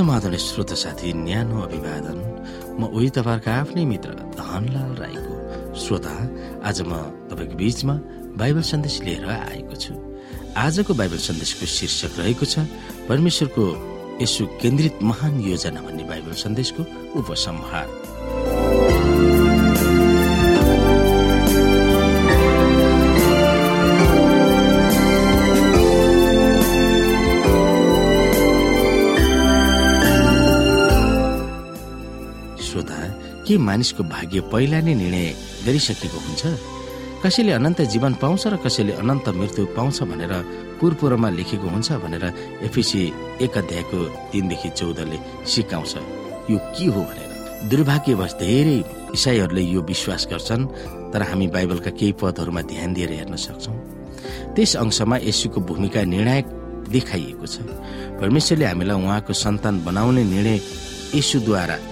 समाधान श्रोत साथी न्यानो अभिवादन। म उही तपाईँहरूको आफ्नै मित्र धनलाल राईको श्रोता। आज म तपाईँको बीचमा बाइबल सन्देश लिएर आएको छु। आजको बाइबल सन्देशको शीर्षक रहेको छ परमेश्वरको यसु केन्द्रित महान योजना भन्ने बाइबल सन्देशको उपसंहार। के मानिसको भाग्य पहिला नै निर्णय गरिसकेको हुन्छ? कसैले अनन्त जीवन पाउँछ र कसैले अनन्त मृत्यु पाउँछ भनेर पूर्वमा लेखेको हुन्छ भनेर एफिसी एक अध्यायको तिनदेखि चौधले सिकाउँछ। यो के हो भनेर? दुर्भाग्यवश धेरै इसाईहरूले यो विश्वास गर्छन् तर हामी बाइबलका केही पदहरूमा ध्यान दिएर हेर्न सक्छौँ। त्यस अंशमा यसुको भूमिका निर्णायक देखाइएको छ। परमेश्वरले हामीलाई उहाँको सन्तान बनाउने निर्णय यसुद्वारा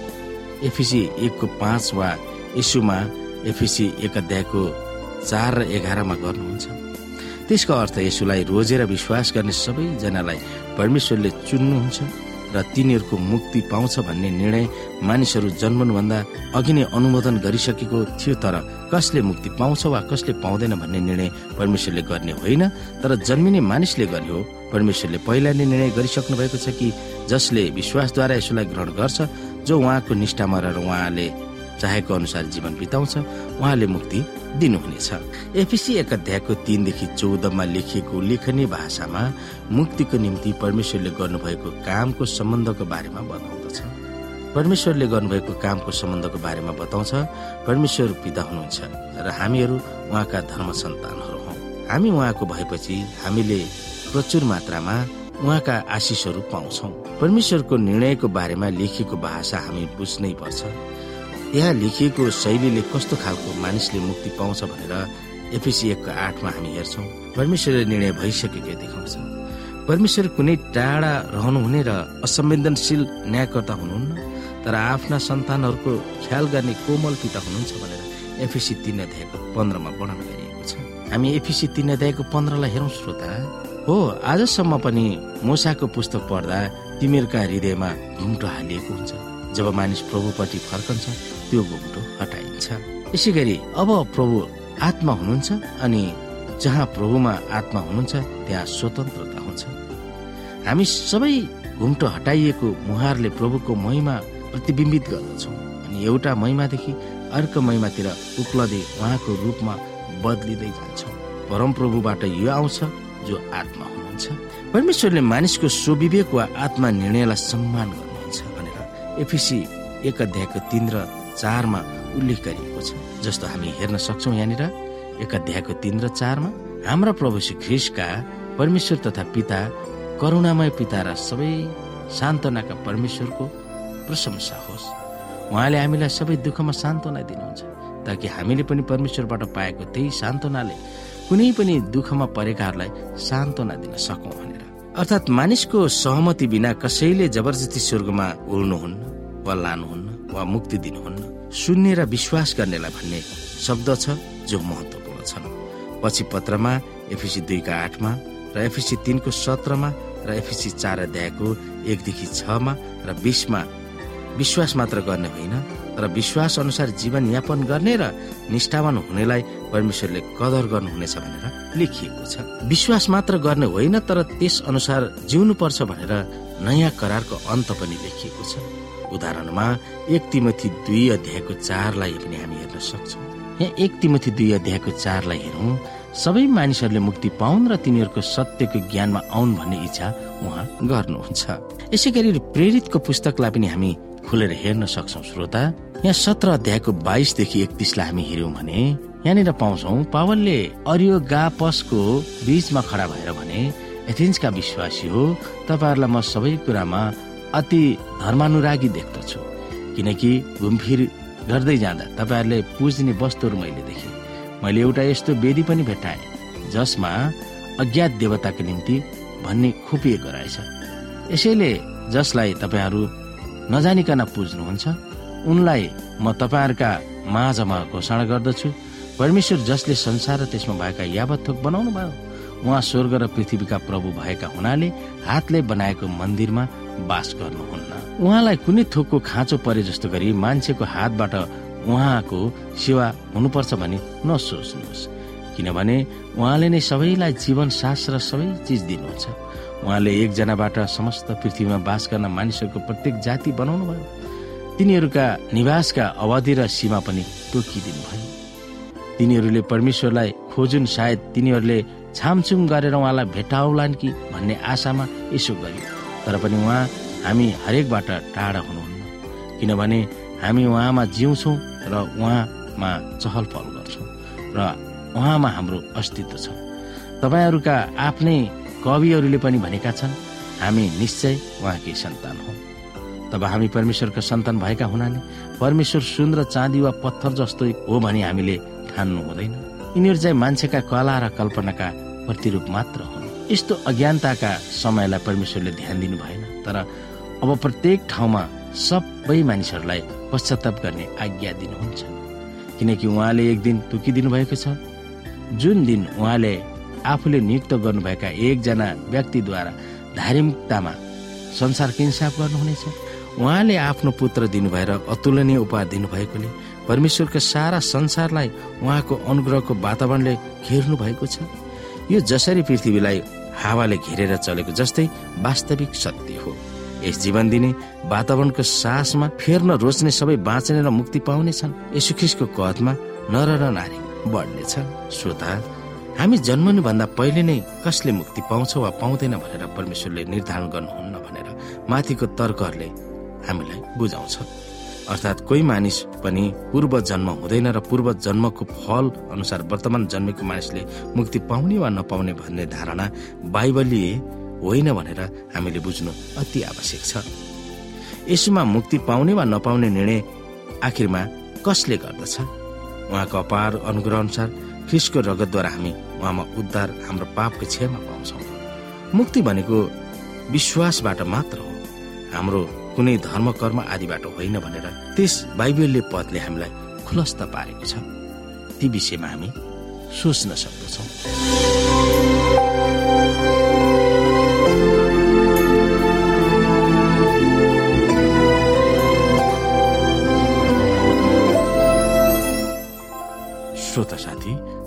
एफिसी एकको पाँच वा यसुमा एफिसी एक अध्यायको चार र एघारमा गर्नुहुन्छ। त्यसको अर्थ यसुलाई रोजेर विश्वास गर्ने सबैजनालाई परमेश्वरले चुन्नुहुन्छ र तिनीहरूको मुक्ति पाउँछ भन्ने निर्णय मानिसहरू जन्मनुभन्दा अघि नै अनुमोदन गरिसकेको थियो तर कसले मुक्ति पाउँछ वा कसले पाउँदैन भन्ने निर्णय परमेश्वरले गर्ने होइन तर जन्मिने मानिसले गर्ने हो परमेश्वरले पहिला नै निर्णय गरिसक्नु भएको छ कि जसले विश्वासद्वारा यसोलाई ग्रहण गर्छ जो उहाँको निष्ठामा रहेर उहाँले चाहेको अनुसार जीवन बिताउँछ उहाँले मुक्ति दिनुहुनेछ। एफिसी एक अध्यायको तीनदेखि चौधमा लेखिएको लेखनीय भाषामा मुक्तिको निम्ति परमेश्वरले गर्नुभएको कामको सम्बन्धको बारेमा बताउँदछ। परमेश्वरले गर्नुभएको कामको सम्बन्धको बारेमा बताउँछ परमेश्वर पिता हुनुहुन्छ र हामीहरू उहाँका धर्म सन्तानहरू हौ। हामी उहाँको भएपछि हामीले प्रचुर मात्रामा उहाँका आशिषहरू पाउँछौ। परमेश्वरको निर्णयको बारेमा लेखिएको भाषा हामी बुझ्नै पर्छ। यहाँ लेखिएको शैलीले कस्तो खालको मानिसले मुक्ति पाउँछ भनेर एफिसी एकको आठमा हामी हेर्छौँ। परमेश्वरले निर्णय भइसकेको देखाउँछ। परमेश्वर कुनै टाढा रहनुहुने र असंवेदनशील न्यायकर्ता हुनुहुन्न तर आफ्ना सन्तानहरूको ख्याल गर्ने कोमल पिता हुनुहुन्छ भनेर एफिसी तीन अध्यायको पन्ध्रमा वर्णन गरिएको छ। हामी एफिसी तीन अध्यायको पन्ध्रलाई हेरौँ श्रोता। हो आजसम्म पनि मुसाको पुस्तक पढ्दा तिमीहरूका हृदयमा घुम्टो हालिएको हुन्छ। जब मानिस प्रभुपट्टि फर्कन्छ त्यो घुम्टो हटाइन्छ। यसै गरी अब प्रभु आत्मा हुनुहुन्छ अनि जहाँ प्रभुमा आत्मा हुनुहुन्छ त्यहाँ स्वतन्त्रता हुन्छ। हामी सबै घुम्टो हटाइएको मुहारले प्रभुको महिमा प्रतिबिम्बित गर्दछौँ अनि एउटा महिमादेखि अर्को महिमातिर उक्लदै उहाँको रूपमा बदलिँदै जान्छौँ। परमप्रभुबाट यो आउँछ। जो आत्मा हुनुहुन्छ परमेश्वरले मानिसको स्वविवेक वा आत्मा निर्णयलाई सम्मान गर्नुहुन्छ भनेर एफिसी एक अध्यायको तिन र चारमा उल्लेख गरिएको छ। जस्तो हामी हेर्न सक्छौँ यहाँनिर एक अध्यायको तिन र चारमा हाम्रा प्रभु श्री ख्रिसका परमेश्वर तथा पिता करुणामय पिता र सबै सान्त्वनाका परमेश्वरको प्रशंसा होस्। उहाँले हामीलाई सबै दुःखमा सान्त्वना दिनुहुन्छ ताकि हामीले पनि परमेश्वरबाट पाएको त्यही सान्त्वनाले कुनै पनि दुःखमा परेकाहरूलाई सान्त्वना दिन सकौँ भनेर। अर्थात् मानिसको सहमति बिना कसैले जबरजस्ती स्वर्गमा उड्नुहुन्न वा लानुहुन्न वा मुक्ति दिनुहुन्न सुन्ने र विश्वास गर्नेलाई भन्ने शब्द छ जो महत्वपूर्ण छन् पछि पत्रमा एफिसी दुईका आठमा र एफिसी तिनको सत्रमा र एफिसी चार अध्यायको एकदेखि छमा र बिसमा विश्वास मात्र गर्ने होइन। तर विश्वास अनुसार जीवन यापन गर्ने र निष्ठावान हुनेलाई परमेश्वरले कदर गर्नुहुनेछ भनेर लेखिएको छ। विश्वास मात्र गर्ने होइन तर त्यस अनुसार जिउनु पर्छ भनेर नयाँ करारको अन्त पनि लेखिएको छ। उदाहरणमा एक तिमथी दुई अध्यायको चारलाई पनि हामी हेर्न सक्छौँ। यहाँ एक तिमथी दुई अध्यायको चारलाई हेरौँ सबै मानिसहरूले मुक्ति पाउन् र तिनीहरूको सत्यको ज्ञानमा आउन् भन्ने इच्छा उहाँ गर्नुहुन्छ। यसै गरी प्रेरितको पुस्तकलाई पनि हामी खुलेर हेर्न सक्छौ श्रोता। यहाँ सत्र अध्यायको बाइसदेखि एकतिसलाई हामी हेऱ्यौँ भने यहाँनिर पाउँछौ पावलले अरियो गापसको बीचमा खडा भएर भने एथेन्सका विश्वासी हो तपाईँहरूलाई म सबै कुरामा अति धर्मानुरागी देख्दछु। किनकि घुमफिर गर्दै जाँदा तपाईँहरूले पुज्ने वस्तुहरू मैले देखेँ। मैले एउटा यस्तो वेदी पनि भेटाएँ जसमा अज्ञात देवताको निम्ति भन्ने खुपिएको रहेछ। यसैले जसलाई तपाईँहरू नजानिकन पुज्नुहुन्छ। उनलाई म तपाईँहरूका माझमा घोषणा गर्दछु। परमेश्वर जसले संसार र त्यसमा भएका यावत थोक बनाउनु भयो उहाँ स्वर्ग र पृथ्वीका प्रभु भएका हुनाले हातले बनाएको मन्दिरमा बास गर्नुहुन्न। उहाँलाई कुनै थोकको खाँचो परे जस्तो गरी मान्छेको हातबाट उहाँको सेवा हुनुपर्छ भनी नसोच्नुहोस्। किनभने उहाँले नै सबैलाई जीवन सास र सबै चिज दिनुहुन्छ। उहाँले एकजनाबाट समस्त पृथ्वीमा बास गर्न मानिसहरूको प्रत्येक जाति बनाउनु भयो तिनीहरूका निवासका अवधि र सीमा पनि तोकिदिनु भयो। तिनीहरूले परमेश्वरलाई खोजुन् सायद तिनीहरूले छामछुम गरेर उहाँलाई भेटाउलान् कि भन्ने आशामा यसो गर्यो तर पनि उहाँ हामी हरेकबाट टाढा हुनुहुन्न। किनभने हामी उहाँमा जिउँछौँ र उहाँमा चहल पहल गर्छौँ र उहाँमा हाम्रो अस्तित्व छ। तपाईँहरूका आफ्नै कविहरूले पनि भनेका छन् हामी निश्चय उहाँकै सन्तान हौ। तब हामी परमेश्वरका सन्तान भएका हुनाले परमेश्वर सुन र चाँदी वा पत्थर जस्तो हो भने हामीले ठान्नु हुँदैन। यिनीहरू चाहिँ मान्छेका कला र कल्पनाका प्रतिरूप मात्र हुन्। यस्तो अज्ञानताका समयलाई परमेश्वरले ध्यान दिनु भएन तर अब प्रत्येक ठाउँमा सबै मानिसहरूलाई पश्चाताप गर्ने आज्ञा दिनुहुन्छ। किनकि उहाँले एक दिन तोकिदिनु भएको छ। जुन दिन उहाँले आफूले नियुक्त गर्नुभएका एकजना व्यक्तिद्वारा धार्मिकतामा संसारको इन्साफ गर्नुहुनेछ। उहाँले आफ्नो पुत्र दिनुभएर अतुलनीय उपहार दिनुभएकोले परमेश्वरको सारा संसारलाई उहाँको अनुग्रहको वातावरणले घेर्नु भएको छ। यो जसरी पृथ्वीलाई हावाले घेरेर चलेको जस्तै वास्तविक सत्य हो। यस जीवन दिने वातावरणको सासमा फेर्न रोज्ने सबै बाँच्ने र मुक्ति पाउने छन्। यसुखिसको कदमा नर र नारी बढ्नेछ श्रोता हामी जन्मनु भन्दा पहिले नै कसले मुक्ति पाउँछ वा पाउँदैन भनेर परमेश्वरले निर्धारण गर्नुहुन्न भनेर माथिको तर्कहरूले हामीलाई बुझाउँछ। अर्थात् कोही मानिस पनि पूर्व जन्म हुँदैन र पूर्व जन्मको फल अनुसार वर्तमान जन्मेको मानिसले मुक्ति पाउने वा नपाउने भन्ने धारणा बाइबलीय होइन भनेर हामीले बुझ्नु अति आवश्यक छ। यसोमा मुक्ति पाउने वा नपाउने निर्णय आखिरमा कसले गर्दछ? उहाँको अपार अनुग्रह अनुसार ख्रिसको रगतद्वारा हामी उहाँमा उद्धार हाम्रो पापको क्षयमा पाउँछौँ। मुक्ति भनेको विश्वासबाट मात्र हो। हाम्रो कुनै धर्म कर्म आदिबाट होइन भनेर त्यस बाइबलले पदले हामीलाई खुलस्त पारेको छ। ती विषयमा हामी सोच्न सक्दछौँ। श्रोता साथी